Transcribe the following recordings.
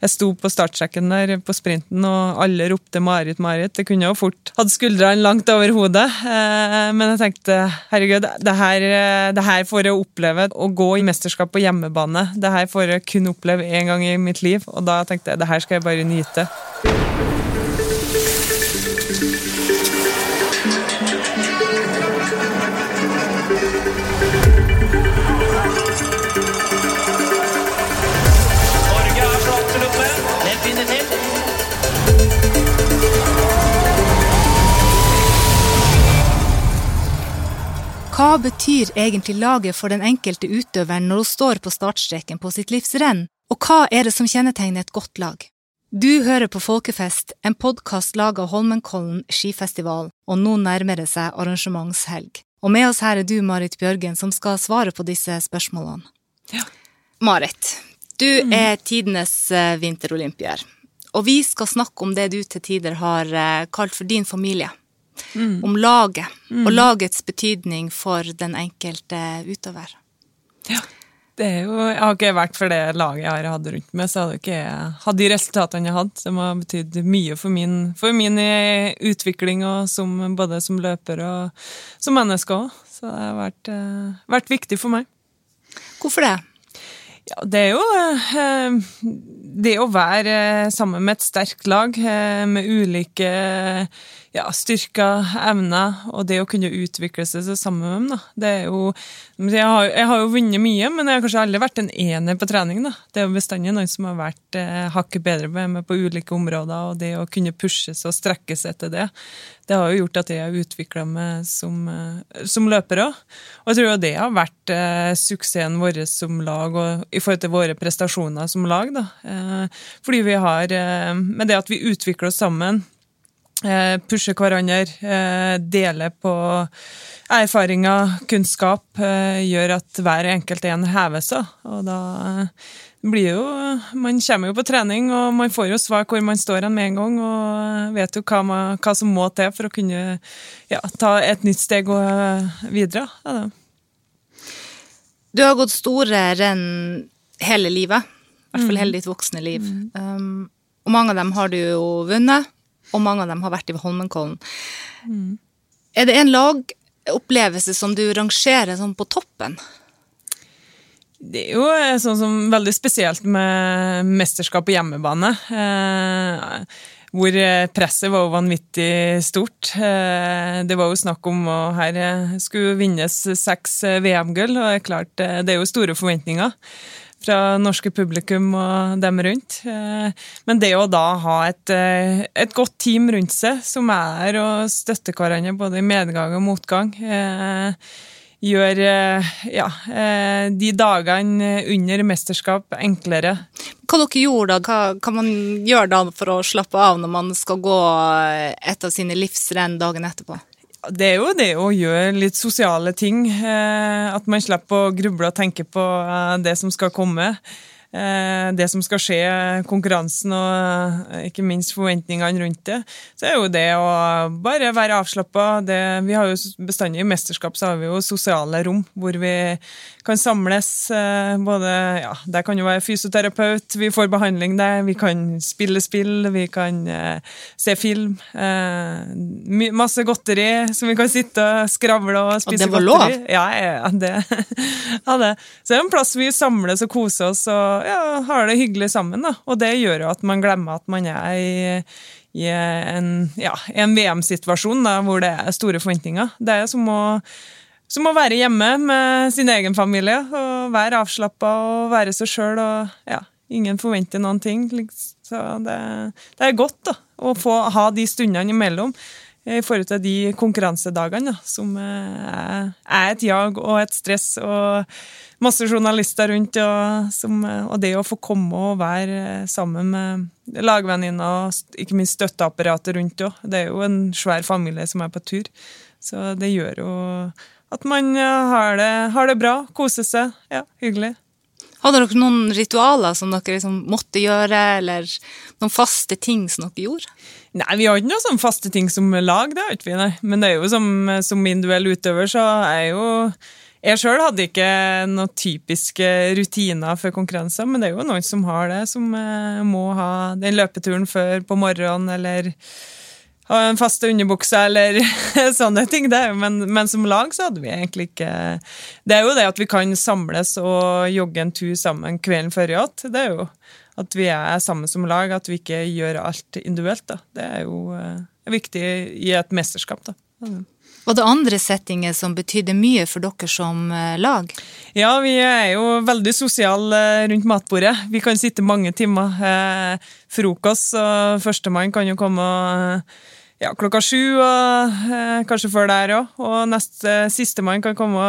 jeg sto på startsekken der på sprinten, og alle ropte 'Marit, Marit'. Det kunne jo fort hatt skuldrene langt over hodet. Eh, men jeg tenkte herregud, det her, det her får jeg oppleve. Å gå i mesterskap på hjemmebane. Det her får jeg kun oppleve én gang i mitt liv. Og da tenkte jeg det her skal jeg bare nyte. Hva betyr egentlig laget for den enkelte utøveren når hun står på startstreken på sitt livs renn, og hva er det som kjennetegner et godt lag? Du hører på Folkefest, en podkast laget av Holmenkollen skifestival, og nå nærmer det seg arrangementshelg. Og med oss her er du, Marit Bjørgen, som skal svare på disse spørsmålene. Ja. Marit, du er tidenes eh, vinterolympier, og vi skal snakke om det du til tider har eh, kalt for din familie om laget og lagets betydning for den enkelte utøver. Det er jo, jeg har ikke vært for det laget jeg har hatt rundt meg, så hadde ikke jeg hatt de resultatene jeg hadde, som har betydd mye for min, for min eh, utvikling, som, både som løper og som menneske òg. Så det har vært, eh, vært viktig for meg. Hvorfor det? Ja, det er jo eh, det å være sammen med et sterkt lag med ulike ja, styrker, evner, og det å kunne utvikle seg sammen med dem. Da. Det er jo, jeg, har, jeg har jo vunnet mye, men jeg har kanskje aldri vært en ener på trening. Da. Det er jo bestandig noen som har vært eh, hakket bedre med meg på ulike områder, og det å kunne pushes og strekke seg etter det, det har jo gjort at jeg har utvikla meg som, eh, som løper òg. Og jeg tror jo det har vært eh, suksessen vår som lag, og i forhold til våre prestasjoner som lag. Da. Eh, fordi vi har eh, Med det at vi utvikler oss sammen, eh, pusher hverandre, dele på erfaringer, kunnskap, eh, gjør at hver enkelt en hever seg. Og da eh, blir jo Man kommer jo på trening, og man får jo svar hvor man står hen med en gang, og vet jo hva, man, hva som må til for å kunne ja, ta et nytt steg og eh, videre. Ja. Du har gått store renn hele livet, i hvert fall hele ditt voksne liv. Um, og mange av dem har du jo vunnet, og mange av dem har vært i Holmenkollen. Er det en lagopplevelse som du rangerer sånn på toppen? Det er jo eh, sånn som veldig spesielt med mesterskap på hjemmebane. Eh, hvor eh, presset var jo vanvittig stort. Eh, det var jo snakk om å her skulle vinnes seks VM-gull, og det er klart, det er jo store forventninger fra norske publikum og dem rundt. Eh, Men det å da ha et, eh, et godt team rundt seg, som er og støtter hverandre både i medgang og motgang, eh, gjør ja, de dagene under mesterskap enklere. Hva dere gjorde da? Hva kan man gjøre da for å slappe av når man skal gå et av sine livsrenn dagen etterpå? Det er jo det å gjøre litt sosiale ting. Eh, at man slipper å gruble og tenke på eh, det som skal komme. Eh, det som skal skje, konkurransen og eh, ikke minst forventningene rundt det. Så er jo det å bare være avslappa. Vi har jo bestandig i mesterskap så har vi jo sosiale rom hvor vi kan samles. eh, Både, ja, Der kan jo være fysioterapeut, vi får behandling der, vi kan spille spill, vi kan se film. Eh, masse godteri som vi kan sitte og skravle og spise godteri. Og det var godteri. lov? Ja, ja, det, ja, det. Så det er en plass vi samles og koser oss og ja, har det hyggelig sammen. Da. Og det gjør jo at man glemmer at man er i, i en, ja, en VM-situasjon hvor det er store forventninger. Det er som å, som å være hjemme med sin egen familie og være avslappa og være seg sjøl. Ja, ingen forventer noen ting. liksom. Så det, det er godt da, å få ha de stundene imellom i forhold til de konkurransedagene, da, som eh, er et jag og et stress og masse journalister rundt, og, som, og det å få komme og være sammen med lagvenninner og ikke minst støtteapparatet rundt òg. Det er jo en svær familie som er på tur, så det gjør jo at man har det, har det bra, koser seg. Ja, hyggelig. Hadde dere noen ritualer som dere liksom måtte gjøre, eller noen faste ting som dere gjorde? Nei, vi har ikke noen sånne faste ting som lag, det har ikke vi, nei. Men det er jo som, som individuell utøver, så er jo Jeg sjøl hadde ikke noen typiske rutiner for konkurranser, men det er jo noen som har det, som eh, må ha den løpeturen før på morgenen, eller ha en faste underbukse, eller sånne ting. Men, men som lag så hadde vi egentlig ikke Det er jo det at vi kan samles og jogge en tur sammen kvelden før igjen. Det er jo at vi er sammen som lag, at vi ikke gjør alt individuelt. Da. Det er jo eh, viktig i et mesterskap. da. Var det andre settinger som betydde mye for dere som eh, lag? Ja, vi er jo veldig sosiale eh, rundt matbordet. Vi kan sitte mange timer. Eh, frokost, og førstemann kan jo komme ja, klokka sju, og kanskje før der òg. Og neste sistemann kan komme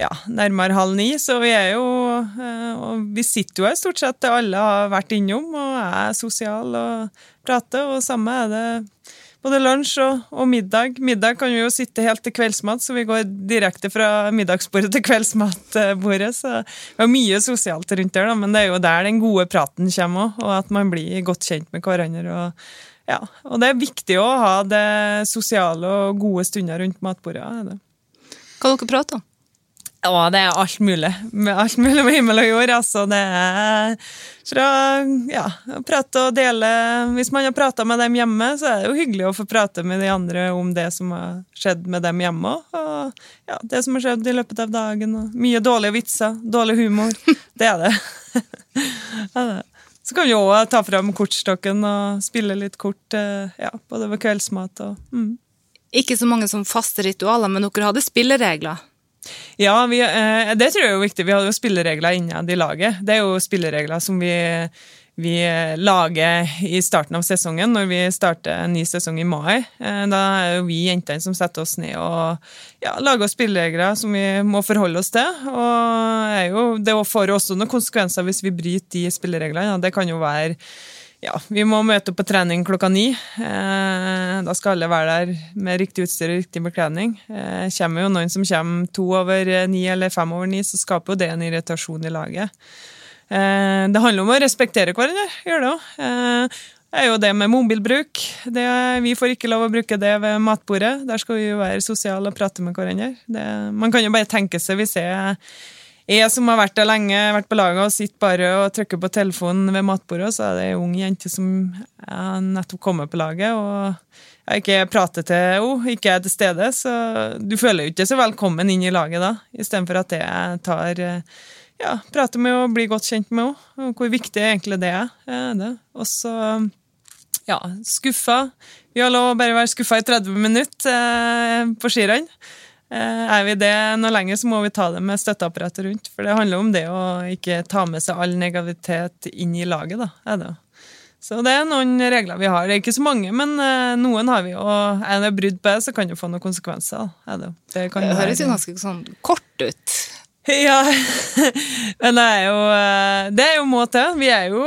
ja, nærmere halv ni. Så vi er jo Og vi sitter jo her stort sett alle har vært innom, og er sosiale og prater, og samme er det både lunsj og, og, middag. Middag kan vi jo sitte helt til kveldsmat, så vi går direkte fra middagsbordet til kveldsmatbordet. Så vi har mye sosialt rundt der, da, men det er jo der den gode praten kommer òg, og at man blir godt kjent med hverandre. og ja, og det er viktig å ha det sosiale og gode stunder rundt matbordet. Ja, det. Dere prater om? Ja, det er alt mulig. Med alt mulig med himmel og jord. altså. Det er fra ja, å prate og dele Hvis man har prata med dem hjemme, så er det jo hyggelig å få prate med de andre om det som har skjedd med dem hjemme. Og ja, det som har skjedd i løpet av dagen. Og mye dårlige vitser, dårlig humor. Det er det. Så kan vi òg ta fram kortstokken og spille litt kort eh, ja, både ved kveldsmat og mm. Ikke så mange som faste ritualer, men dere hadde spilleregler? Ja, vi, eh, det tror jeg er viktig. Vi har jo spilleregler innad i laget. Det er jo spilleregler som vi, vi lager i starten av sesongen, når vi starter en ny sesong i mai. Eh, da er jo vi jentene som setter oss ned og ja, lager spilleregler som vi må forholde oss til. Og jo, det får også noen konsekvenser hvis vi bryter de spillereglene. Det kan jo være ja, vi må møte opp på trening klokka ni. Eh, da skal alle være der med riktig utstyr og riktig bekledning. Eh, kommer jo noen som kommer to over ni eller fem over ni, så skaper jo det en irritasjon i laget. Eh, det handler om å respektere hverandre, gjør det òg. Er jo det med mobilbruk. Det, vi får ikke lov å bruke det ved matbordet. Der skal vi jo være sosiale og prate med hverandre. Det, man kan jo bare tenke seg hvis jeg jeg som har vært der lenge, vært på laget og sitter bare og trykker på telefonen ved matbordet, så er det ei ung jente som er nettopp kommet på laget, og jeg ikke prater til henne, ikke er til stede, så du føler jo ikke så velkommen inn i laget da, istedenfor at jeg tar ja, prater med henne og blir godt kjent med henne, og hvor viktig egentlig det er. Det. Og så ja, skuffa. Vi har lov å bare være skuffa i 30 minutter eh, på skirenn. Eh, er vi det noe lenger, så må vi ta det med støtteapparatet rundt. For det handler om det å ikke ta med seg all negativitet inn i laget. da, er det. Så det er noen regler vi har. Det er ikke så mange, men eh, noen har vi. Og er det brudd på det, så kan det få noen konsekvenser. Er det. Det, det høres jo ganske sånn kort ut. Ja, men det er jo eh, Det er jo må til. Vi er jo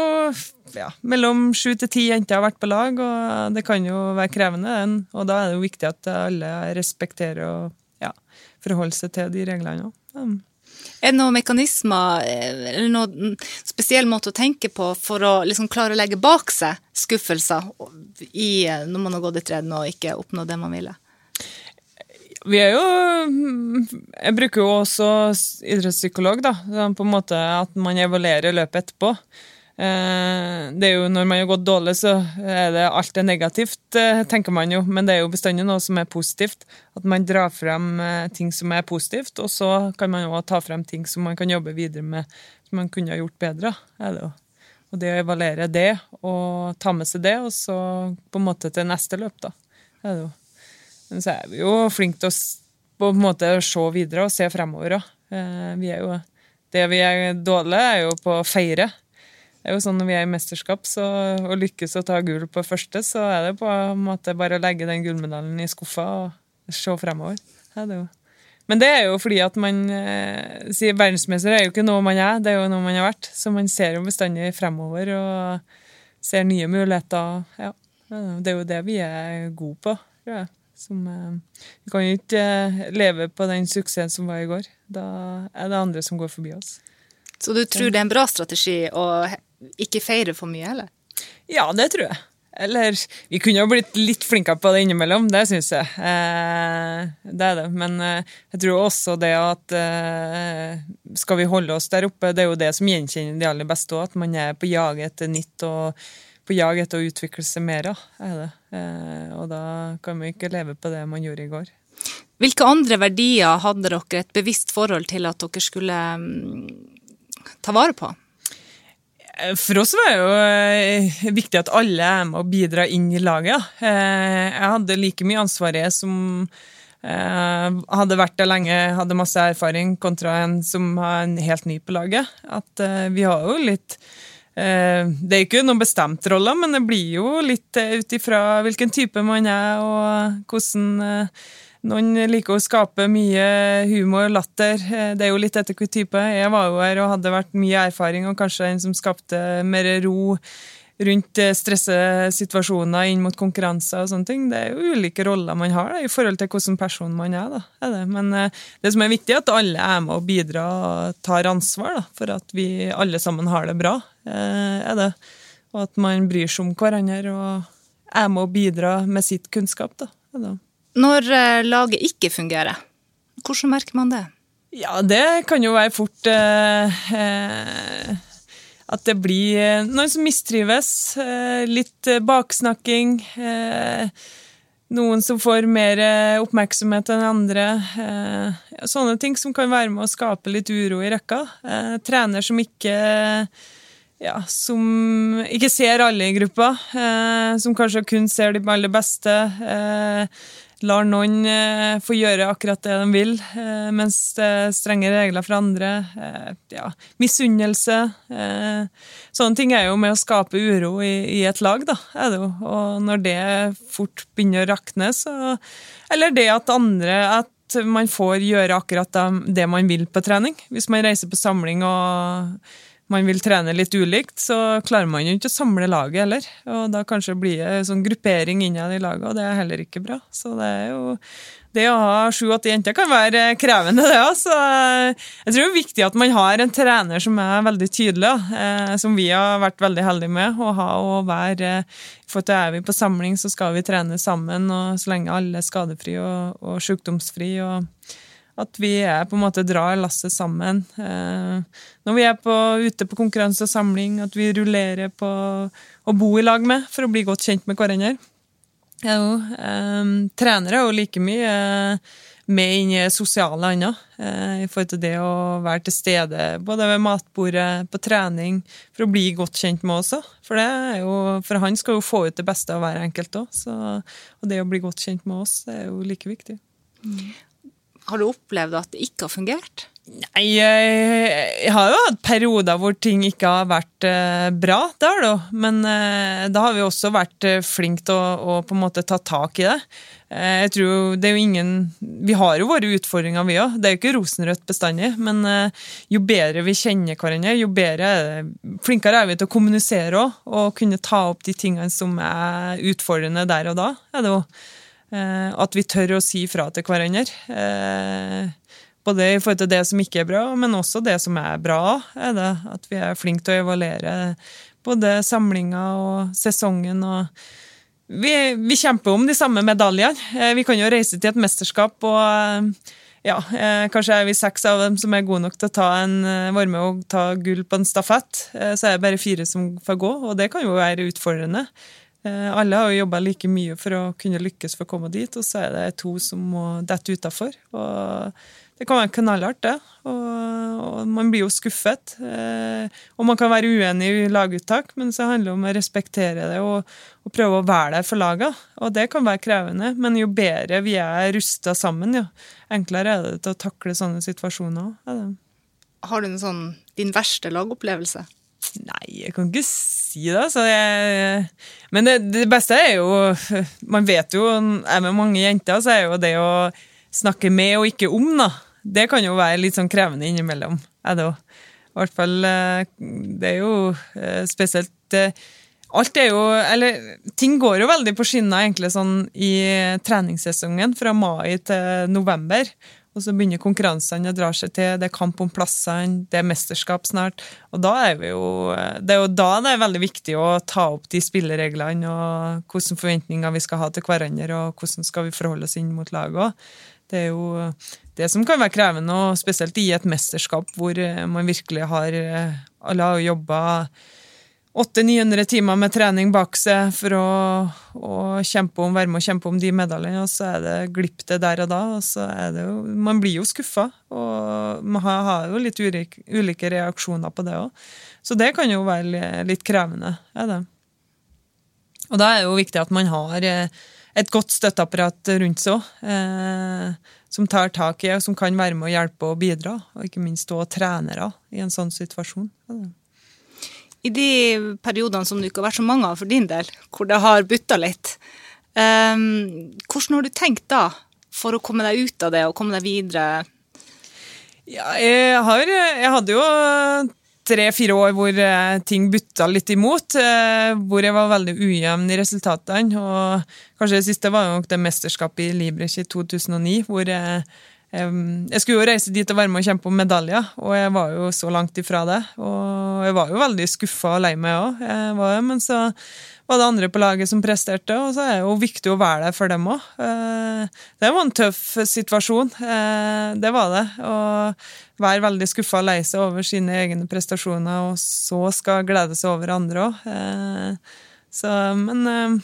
ja, mellom sju til ti jenter har vært på lag, og det kan jo være krevende. Og da er det jo viktig at alle respekterer og forholde seg til de reglene òg. Ja. Er det noen mekanismer eller noen spesiell måte å tenke på for å liksom klare å legge bak seg skuffelser i, når man har gått i treden og ikke oppnådd det man ville? Vi er jo Jeg bruker jo også idrettspsykolog, da. På en måte at man evaluerer løpet etterpå. Eh, det er jo Når man har gått dårlig, så er det alt er negativt, eh, tenker man jo. Men det er jo bestandig noe som er positivt. At man drar frem eh, ting som er positivt, og så kan man òg ta frem ting som man kan jobbe videre med, som man kunne ha gjort bedre. Er det jo. Og det å evaluere det, og ta med seg det, og så på en måte til neste løp, da. Er det jo. Men så er vi jo flinke til å på en måte se videre og se fremover òg. Det vi er dårlige, er jo på å feire. Det er jo sånn Når vi er i mesterskap så, og lykkes å ta gull på første, så er det på en måte bare å legge den gullmedaljen i skuffa og se fremover. Ja, det Men det er jo fordi at man eh, sier verdensmester er jo ikke noe man er, det er jo noe man har vært. Så man ser jo bestandig fremover og ser nye muligheter. Ja, det er jo det vi er gode på. Ja. Som, eh, vi kan jo ikke eh, leve på den suksessen som var i går. Da er det andre som går forbi oss. Så du tror det er en bra strategi å ikke feire for mye, eller? Ja, det tror jeg. Eller vi kunne jo blitt litt flinkere på det innimellom, det syns jeg. Eh, det er det. Men eh, jeg tror også det at eh, skal vi holde oss der oppe, det er jo det som gjenkjenner de aller beste òg, at man er på jag etter nytt og på jag etter å utvikle seg mer. Er det. Eh, og da kan vi ikke leve på det man gjorde i går. Hvilke andre verdier hadde dere et bevisst forhold til at dere skulle mm, ta vare på? For oss var det jo eh, viktig at alle er med og bidrar inn i laget. Eh, jeg hadde like mye ansvar som eh, hadde vært der lenge, hadde masse erfaring, kontra en som er helt ny på laget. At vi har jo litt Det er ikke noen bestemt rolle, men det blir jo litt ut ifra hvilken type man er, og hvordan noen liker å skape mye humor og latter. Eh, det er jo litt etter hvilken type. Jeg var jo her og hadde vært mye erfaring, og kanskje en som skapte mer ro rundt eh, stressesituasjoner inn mot konkurranser og sånne ting. Det er jo ulike roller man har da, i forhold til hvilken person man er. Da, er det. Men uh, det som er viktig, er at alle er med og bidrar og tar ansvar da, for at vi alle sammen har det bra. Er det. Og at man bryr seg om hverandre og er med og bidrar med sitt kunnskap. Da, er det. Når eh, laget ikke fungerer, hvordan merker man det? Ja, det kan jo være fort eh, eh at det blir eh, noen som mistrives. Eh, litt baksnakking. Eh, noen som får mer oppmerksomhet enn andre. sånne ting som kan være med å skape litt uro i rekka. trener som ikke ja, som ikke ser alle i gruppa. som kanskje kun ser de aller beste lar noen eh, få gjøre akkurat det de vil, eh, mens det er strenge regler for andre. Eh, ja, misunnelse. Eh, sånne ting er jo med å skape uro i, et lag, da. Og når det fort begynner å rakne, så Eller det at andre at man får gjøre akkurat det man vil på trening. Hvis man reiser på samling og man vil trene litt ulikt, så klarer man jo ikke å samle laget heller. Og da kanskje blir det sånn gruppering innad i laget, og det er heller ikke bra. Så det er jo Det å ha sju-åtte jenter kan være krevende, det òg. Jeg tror det er viktig at man har en trener som er veldig tydelig, eh, som vi har vært veldig heldige med å ha og være For er vi på samling, så skal vi trene sammen, og så lenge alle er skadefrie og, og sykdomsfrie. og at vi er på en måte drar lasset sammen. Eh, når vi er på, ute på konkurranse og samling, at vi rullerer på å bo i lag med for å bli godt kjent med hverandre. Ja, eh, trenere er jo like mye eh, med inn i sosiale annet, i forhold til det å være til stede både ved matbordet, på trening, for å bli godt kjent med oss òg. For, for han skal jo få ut det beste av hver enkelt òg, og det å bli godt kjent med oss er jo like viktig. Har du opplevd at det ikke har fungert? Nei, jeg har jo hatt perioder hvor ting ikke har vært eh, bra. Det har jo. Men eh, da har vi også vært eh, flinke til å, å, på en måte ta tak i det. Jeg tror det er jo ingen Vi har jo våre utfordringer, vi òg. Det er jo ikke rosenrødt bestandig. Men jo bedre vi kjenner hverandre, jo bedre flinkere er vi til å kommunisere òg. Og kunne ta opp de tingene som er utfordrende der og da. er det jo at vi tør å si fra til hverandre. Eh, både i forhold til det som ikke er bra, men også det som er bra. er At vi er flinke til å evaluere både samlinga og sesongen. og vi, vi, kjemper om de samme medaljene. Eh, vi kan jo reise til et mesterskap, og ja, kanskje er vi seks av dem som er gode nok til å ta en, være med og ta gull på en stafett. Så er det bare fire som får gå, og det kan jo være utfordrende. Eh, alle har jo jobba like mye for å kunne lykkes for å komme dit, og så er det to som må dette utafor. Det kan være knallhardt, det. Og, og, man blir jo skuffet. Eh, og man kan være uenig i laguttak, men så handler det om å respektere det og, og prøve å være der for laga. Og det kan være krevende, men jo bedre vi er rusta sammen, jo enklere er det til å takle sånne situasjoner. Har du en sånn din verste lagopplevelse? Nei, jeg kan ikke si det. Jeg, men det, det, beste er jo Man vet jo, er med mange jenter, så er jo det å snakke med og ikke om, da. Det kan jo være litt sånn krevende innimellom. Er det. I hvert fall eh, Det er jo eh, spesielt eh, Alt er jo Eller ting går jo veldig på skinner egentlig sånn i treningssesongen fra mai til november. Og så begynner konkurransene å dra seg til, det er kamp om plassene, det er mesterskap snart. Og da er vi jo Det er jo da det er veldig viktig å ta opp de spillereglene og hvilke forventninger vi skal ha til hverandre, og hvordan skal vi forholde oss inn mot laget òg. Det er jo det som kan være krevende, og spesielt i et mesterskap hvor man virkelig har Alle har jobba 800-900 timer med trening bak seg for å, å kjempe om, være med å kjempe om de medaljene, og så er det glipp det der og da. og så er det jo, Man blir jo skuffa, og man har, jo litt ulike, ulike reaksjoner på det òg. Så det kan jo være litt krevende. er det. Og da er det jo viktig at man har eh, et godt støtteapparat rundt seg òg, eh, som tar tak i og som kan være med å hjelpe og bidra. Og ikke minst òg trenere i en sånn situasjon. Er det. I de periodene som det ikke har vært så mange av for din del, hvor det har butta litt, um, hvordan har du tenkt da for å komme deg ut av det og komme deg videre? Ja, jeg, har, jeg hadde jo tre-fire år hvor eh, ting butta litt imot. Eh, hvor jeg var veldig ujevn i resultatene. Og kanskje det siste var nok det mesterskapet i Librech i 2009, hvor jeg jeg skulle jo reise dit og være med og kjempe om medaljer, og jeg var jo så langt ifra det. Og jeg var jo veldig skuffa og lei meg òg, men så var det andre på laget som presterte, og så er det jo viktig å være der for dem òg. Eh, det var en tøff situasjon, eh, det var det. Å være veldig skuffa og lei seg over sine egne prestasjoner, og så skal glede seg over andre òg. Eh, men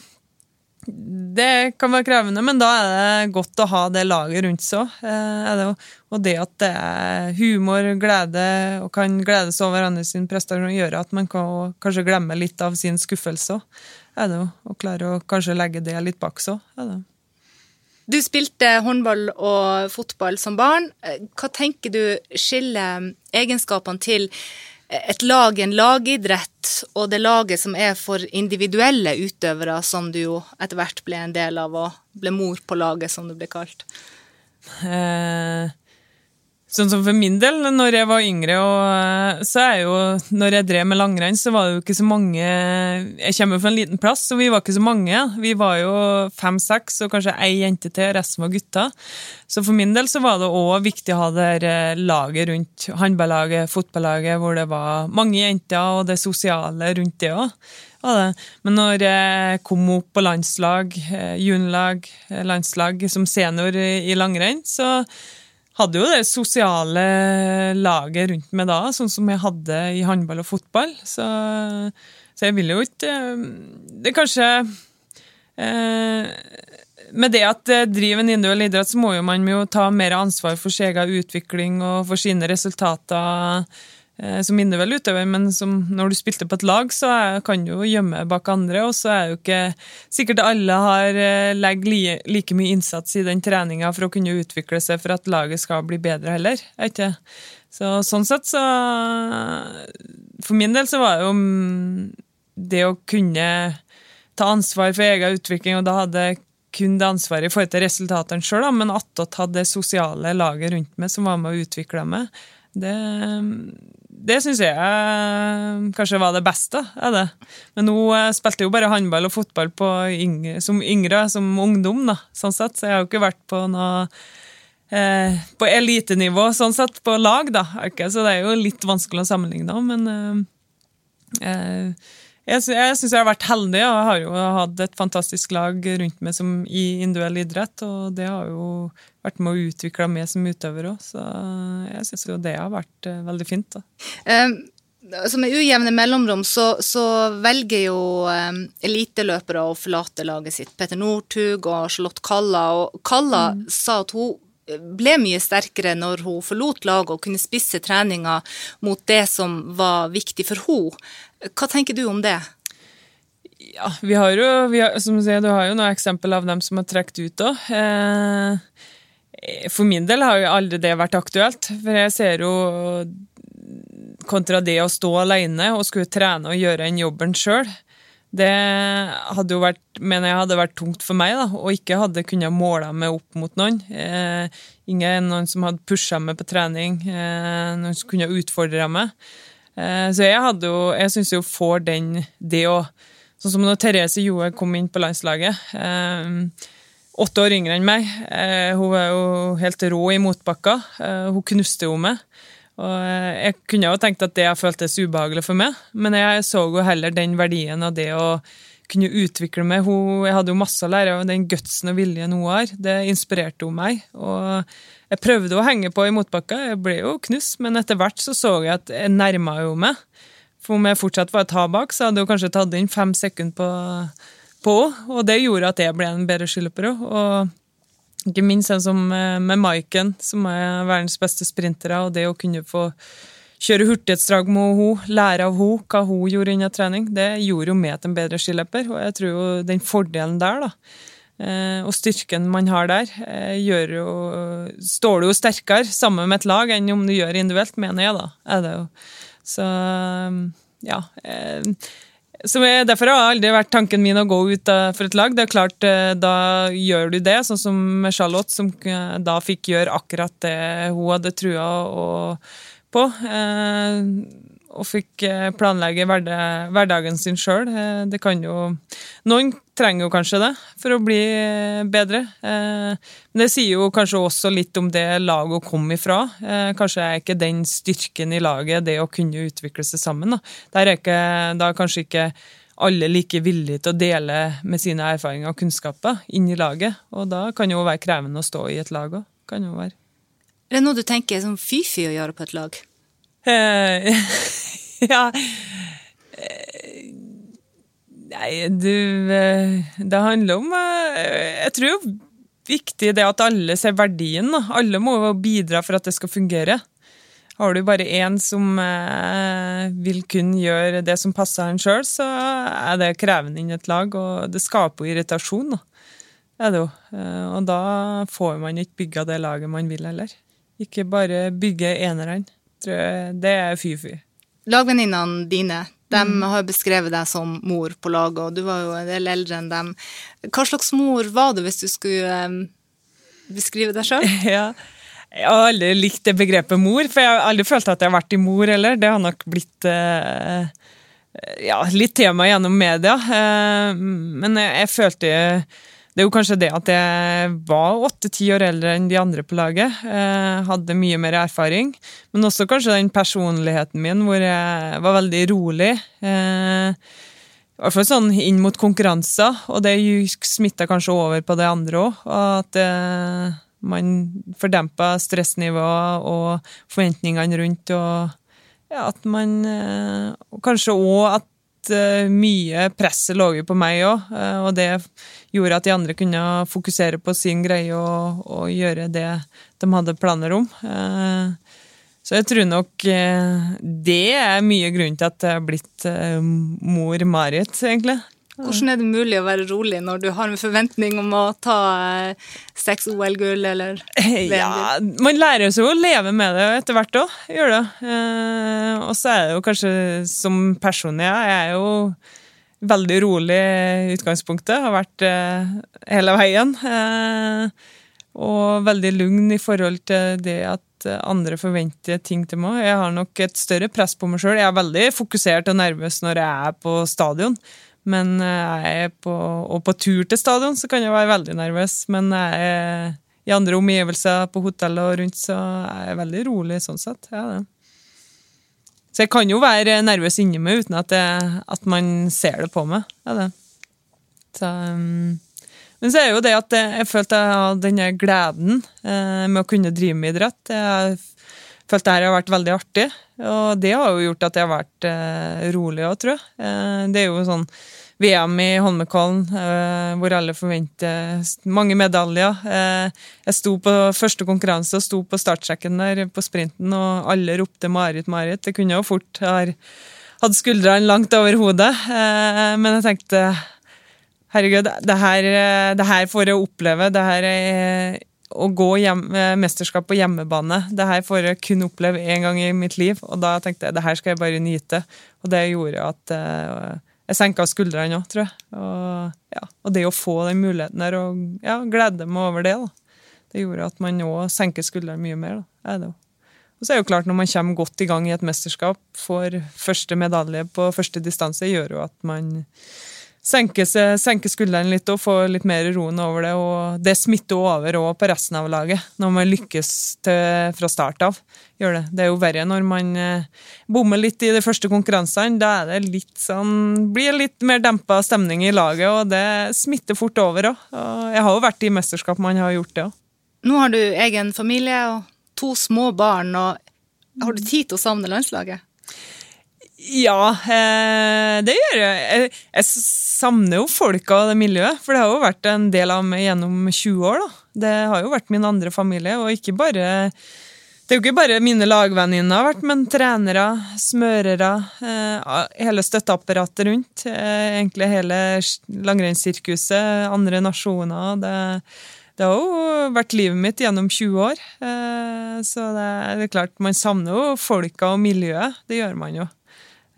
det kan være krevende, men da er det godt å ha det laget rundt seg òg. Eh, og det at det er humor, glede og kan gledes over hverandre sin prestasjon, gjør at man kan kanskje glemme litt av sin skuffelse òg. Og klare å kanskje legge det litt bak seg òg. Du spilte håndball og fotball som barn. Hva tenker du skiller egenskapene til et lag, en lagidrett, og det laget som er for individuelle utøvere, som du jo etter hvert ble en del av, og ble mor på laget, som det ble kalt? Eh, Sånn som for min del, når jeg var yngre, og, eh, så er jo Når jeg drev med langrenn, så var det jo ikke så mange Jeg kommer fra en liten plass, så vi var ikke så mange. Vi var jo fem-seks, og kanskje ei jente til, resten var gutter. Så for min del så var det òg viktig å ha det her laget rundt håndballaget, fotballaget, hvor det var mange jenter, og det sosiale rundt det òg. Men når jeg kom opp på landslag, eh, juniorlag, landslag som senior i langrenn, så hadde jo det sosiale laget rundt meg da, sånn som jeg hadde i håndball og fotball. Så, så jeg vil jo ikke eh, Det er kanskje eh, Med det at jeg driver en individuell idrett, så må jo man jo ta mer ansvar for sin egen utvikling og for sine resultater Eh, som individuell utøver, men når du spilte på et lag, så kan du jo gjemme bak andre. Og så er jo ikke sikkert alle har eh, legger li, like mye innsats i den treninga for å kunne utvikle seg for at laget skal bli bedre heller. Ikke? Så sånn sett så For min del så var det jo det å kunne ta ansvar for egen utvikling, og da hadde jeg kun det ansvaret i forhold til resultatene sjøl, men attåt hadde det sosiale laget rundt meg som var med å utvikle meg. Det, det syns jeg eh, kanskje var det beste. Er det. Men nå eh, spilte jeg jo bare håndball og fotball yngre, som yngre, som ungdom, da, sånn sett. Så jeg har jo ikke vært på noe eh, på elitenivå, sånn sett, på lag, da. Så det er jo litt vanskelig å sammenligne, men eh, eh jeg, jeg syns jeg har vært heldig. Jeg har jo hatt et fantastisk lag rundt meg som, i individuell idrett, og det har jo vært med å utvikle meg som utøver òg. Så jeg syns jo det har vært uh, veldig fint. da. Um, så med ujevne mellomrom så, så velger jo um, eliteløpere å forlate laget sitt. Petter Northug og Charlotte Kalla. Og Kalla mm. sa at hun ble mye sterkere når hun forlot laget og kunne spisse treninga mot det som var viktig for henne. Hva tenker du om det? Ja, vi har jo, vi har, som du sier, du har jo noen eksempel av dem som har trukket ut òg. Eh, for min del har jo aldri det vært aktuelt. For jeg ser jo kontra det å stå alene og skulle trene og gjøre en jobben sjøl. Det hadde jo vært, mener jeg hadde vært tungt for meg, da, og ikke hadde kunnet måle meg opp mot noen. Eh, ingen noen som hadde pusha meg på trening, eh, noen som kunne utfordra meg. Eh, så jeg hadde jo Jeg syns jo får den det òg. Sånn som når Therese Joe kom inn på landslaget. Eh, åtte år yngre enn meg. Eh, hun var jo helt rå i motbakka. Eh, hun knuste jo meg. Og eh, jeg kunne jo tenkt at det har føltes ubehagelig for meg, men jeg så jo heller den verdien av det å kunne utvikle meg. Jeg hadde jo masse å lære av den gutsen og viljen hun har. Det inspirerte hun meg. Og jeg prøvde å henge på i motbakka, jeg ble jo knust, men etter hvert så så jeg at jeg nærma jo meg. For om jeg fortsatt var et ha bak, så hadde hun kanskje tatt inn fem sekunder på, på og det gjorde at jeg ble en bedre skiløper òg. Og ikke minst en som eh, med Maiken, som er verdens beste sprintere, og det å kunne få kjøre hurtighetsdrag med henne, lære av henne hva hun gjorde innen trening, det gjorde jo meg til en bedre skiløper. Og jeg tror jo den fordelen der, da, eh, og styrken man har der, eh, gjør jo Står du jo sterkere sammen med et lag enn om du gjør individuelt, mener jeg, da. Er det jo. Så ja. Så Derfor har aldri vært tanken min å gå ut for et lag. Det er klart, Da gjør du det, sånn som Charlotte, som da fikk gjøre akkurat det hun hadde trua på. Og fikk planlegge hverdagen sin sjøl. Det kan jo Noen trenger jo kanskje det for å bli bedre. Men det sier jo kanskje også litt om det laget kom ifra. Kanskje er ikke den styrken i laget det å kunne utvikle seg sammen. Da, Der er ikke, da kanskje ikke alle like villige til å dele med sine erfaringer og kunnskaper inn i laget. Og da kan det jo være krevende å stå i et lag òg. Kan jo være. Er det noe du tenker er sånn fy-fy å gjøre på et lag? Eh, ja Nei, du Det handler om Jeg tror jo viktig det at alle ser verdien. Alle må bidra for at det skal fungere. Har du bare én som vil kun gjøre det som passer en sjøl, så er det krevende innen et lag, og det skaper irritasjon. Er det. Og da får man ikke bygga det laget man vil heller. Ikke bare bygge enerne. Det er fy-fy. Lagvenninnene dine de mm. har beskrevet deg som mor på laget, og du var jo en del eldre enn dem. Hva slags mor var du, hvis du skulle um, beskrive deg sjøl? Ja. Jeg har aldri likt det begrepet mor, for jeg har aldri følt at jeg har vært i mor heller. Det har nok blitt uh, ja, litt tema gjennom media. Uh, men jeg, jeg følte det er jo kanskje det at jeg var åtte-ti år eldre enn de andre på laget. Eh, hadde mye mer erfaring. Men også kanskje den personligheten min hvor jeg var veldig rolig. Eh, I hvert fall sånn inn mot konkurranser, og det smitta kanskje over på det andre òg. At eh, man fordempa stressnivået og forventningene rundt. og ja, at man eh, Kanskje òg at mye presset lå jo på meg òg, og det gjorde at de andre kunne fokusere på sin greie og, og gjøre det de hadde planer om. Så jeg tror nok det er mye grunn til at jeg har blitt mor Marit, egentlig. Hvordan er det mulig å være rolig når du har en forventning om å ta seks OL-gull eller Ja, man lærer seg å leve med det etter hvert òg, gjør det. Og så er det jo kanskje som person jeg er jo veldig rolig i utgangspunktet. Har vært hele veien. Og veldig lugn i forhold til det at andre forventer ting til meg. Jeg har nok et større press på meg sjøl. Jeg er veldig fokusert og nervøs når jeg er på stadion. Men eh, jeg er på, og på tur til stadion så kan jeg være veldig nervøs. Men jeg er i andre omgivelser, på hotellet og rundt, så er jeg veldig rolig sånn sett. Ja. Så jeg kan jo være nervøs inni meg uten at, jeg, at man ser det på meg. Ja, det. Så, um, men så er det jo det at jeg, jeg følte jeg hadde denne gleden eh, med å kunne drive med idrett. Jeg følt det her har vært veldig artig. Og det har jo gjort at jeg har vært eh, rolig òg, tror jeg. Eh, det er jo sånn VM i Holmenkollen eh, hvor alle forventer mange medaljer. Eh, jeg sto på første konkurranse og sto på startsjekken der på sprinten, og alle ropte 'Marit, Marit'. Det kunne jo fort ha hatt skuldrene langt over hodet, eh, men jeg tenkte Herregud, det her, det her får jeg oppleve. Det her er å gå hjem, eh, mesterskap på hjemmebane. Det her får jeg kun oppleve én gang i mitt liv, og da tenkte jeg det her skal jeg bare nyte. Og det gjorde at uh, jeg senka skuldrene òg, tror jeg. Og, ja, og, det å få den muligheten der, og ja, glede meg over det, da. det gjorde at man òg senker skuldrene mye mer. da, jo. Og så er det jo klart, når man kommer godt i gang i et mesterskap, får første medalje på første distanse, gjør jo at man senke, senke skuldrene litt og få litt mer roen over det. Og det smitter over òg på resten av laget, når man lykkes til, fra start av. Gjør det. det er jo verre når man eh, bommer litt i de første konkurransene. Da er det litt sånn, blir litt mer dempa stemning i laget, og det smitter fort over òg. Jeg har jo vært i mesterskap man har gjort det òg. Nå har du egen familie og to små barn, og har du tid til å savne landslaget? Ja, eh, det gjør jeg. jeg. Savner jo folka og det miljøet, for det har jo vært en del av meg gjennom 20 år. da. Det har jo vært min andre familie, og ikke bare det er jo ikke bare mine lagvenninner har vært, men trenere, smørere, eh, hele støtteapparatet rundt. Eh, egentlig hele langrennssirkuset, andre nasjoner. Det, det har jo vært livet mitt gjennom 20 år. Så det er klart, man savner jo folka og miljøet. Det gjør man jo.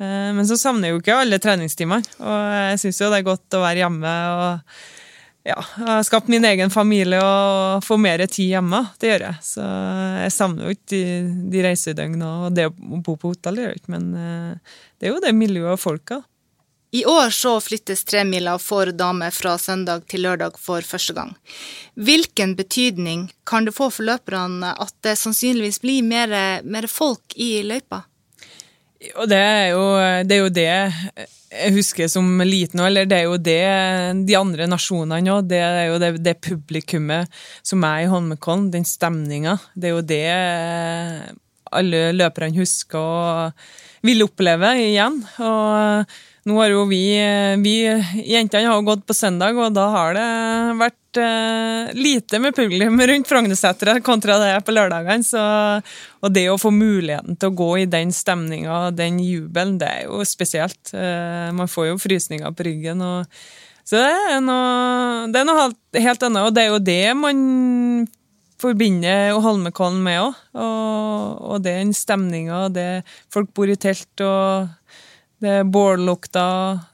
Eh, Men så savner jeg jo ikke alle treningstimene. Og jeg syns jo det er godt å være hjemme og ja, jeg min egen familie og få mer tid hjemme. Det gjør jeg. Så jeg savner jo ikke de, de reisedøgnene og det å bo på hotell, gjør jeg ikke. Men eh, det er jo det miljøet og folka. I år så flyttes tremila for damer fra søndag til lørdag for første gang. Hvilken betydning kan det få for løperne at det sannsynligvis blir mer, mer folk i løypa? Og det er, jo, det er jo det jeg husker som liten òg, eller det er jo det de andre nasjonene òg. Det er jo det, det publikummet som er i Holmenkollen, den stemninga. Det er jo det alle løperne husker og vil oppleve igjen. Og nå har jo vi, vi jentene har gått på søndag, og da har det vært eh, lite med publikum rundt Frognerseteret kontra det er på lørdagene. Og det å få muligheten til å gå i den stemninga og den jubelen, det er jo spesielt. Uh, man får jo frysninger på ryggen. og så det er noe, det er noe helt annet, og det er jo det man forbinder Holmenkollen med òg. Og, og den stemninga, det folk bor i telt, og det bållukta,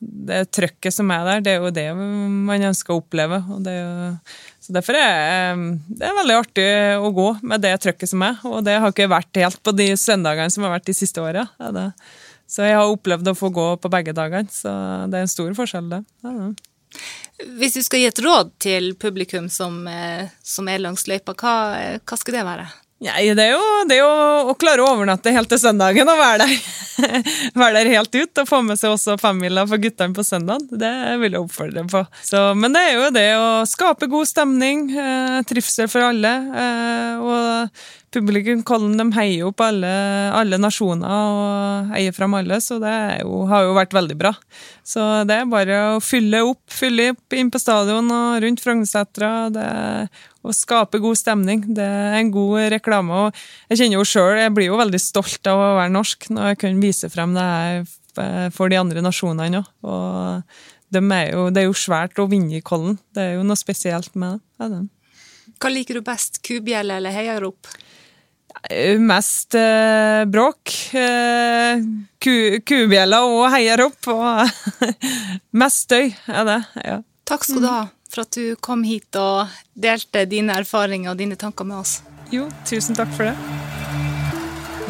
det trøkket som er der, det er jo det man ønsker å oppleve. Er jo, så Derfor er det er veldig artig å gå med det trøkket som er, og det har ikke vært helt på de søndagene som har vært de siste åra. Så jeg har opplevd å få gå på begge dagene, så det er en stor forskjell, det. Ja. Hvis du skal gi et råd til publikum som, eh, som er langs løypa, hva, hva skal det være? Nei, det er jo det å, å klare å overnatte helt til søndagen og være der. være der helt ut og få med seg også femmila for guttene på søndag. Det vil jeg oppfordre dem på. Så, men det er jo det å skape god stemning, eh, trivsel for alle. Eh, og publikum Kollen de heier jo på alle, alle nasjoner og heier fram alle, så det jo, har jo vært veldig bra. Så det er bare å fylle opp, fylle opp inn på stadion og rundt Frognersetra. Å skape god stemning. Det er en god reklame. og Jeg kjenner jo selv, jeg blir jo veldig stolt av å være norsk når jeg kan vise frem det her for de andre nasjonene òg. De det er jo svært å vinne i Kollen. Det er jo noe spesielt med det. Hva liker du best, kubjelle eller heiarop? Mest eh, bråk. Eh, ku, kubjeller og heiarop. Og mest støy er det. ja. Takk skal du ha for at du kom hit og delte dine erfaringer og dine tanker med oss. Jo, tusen takk for det.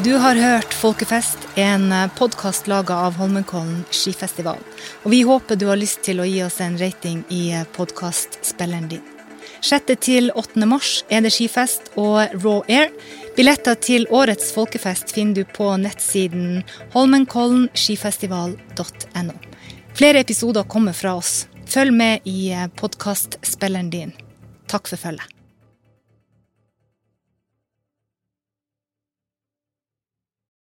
Du har hørt Folkefest, en podkast laga av Holmenkollen skifestival. Og vi håper du har lyst til å gi oss en rating i podkastspilleren din. 6. til 8. mars er det skifest og Raw Air. Billetter til årets folkefest finner du på nettsiden holmenkollenskifestival.no. Flere episoder kommer fra oss. Følg med i podkastspilleren din. Takk for følget.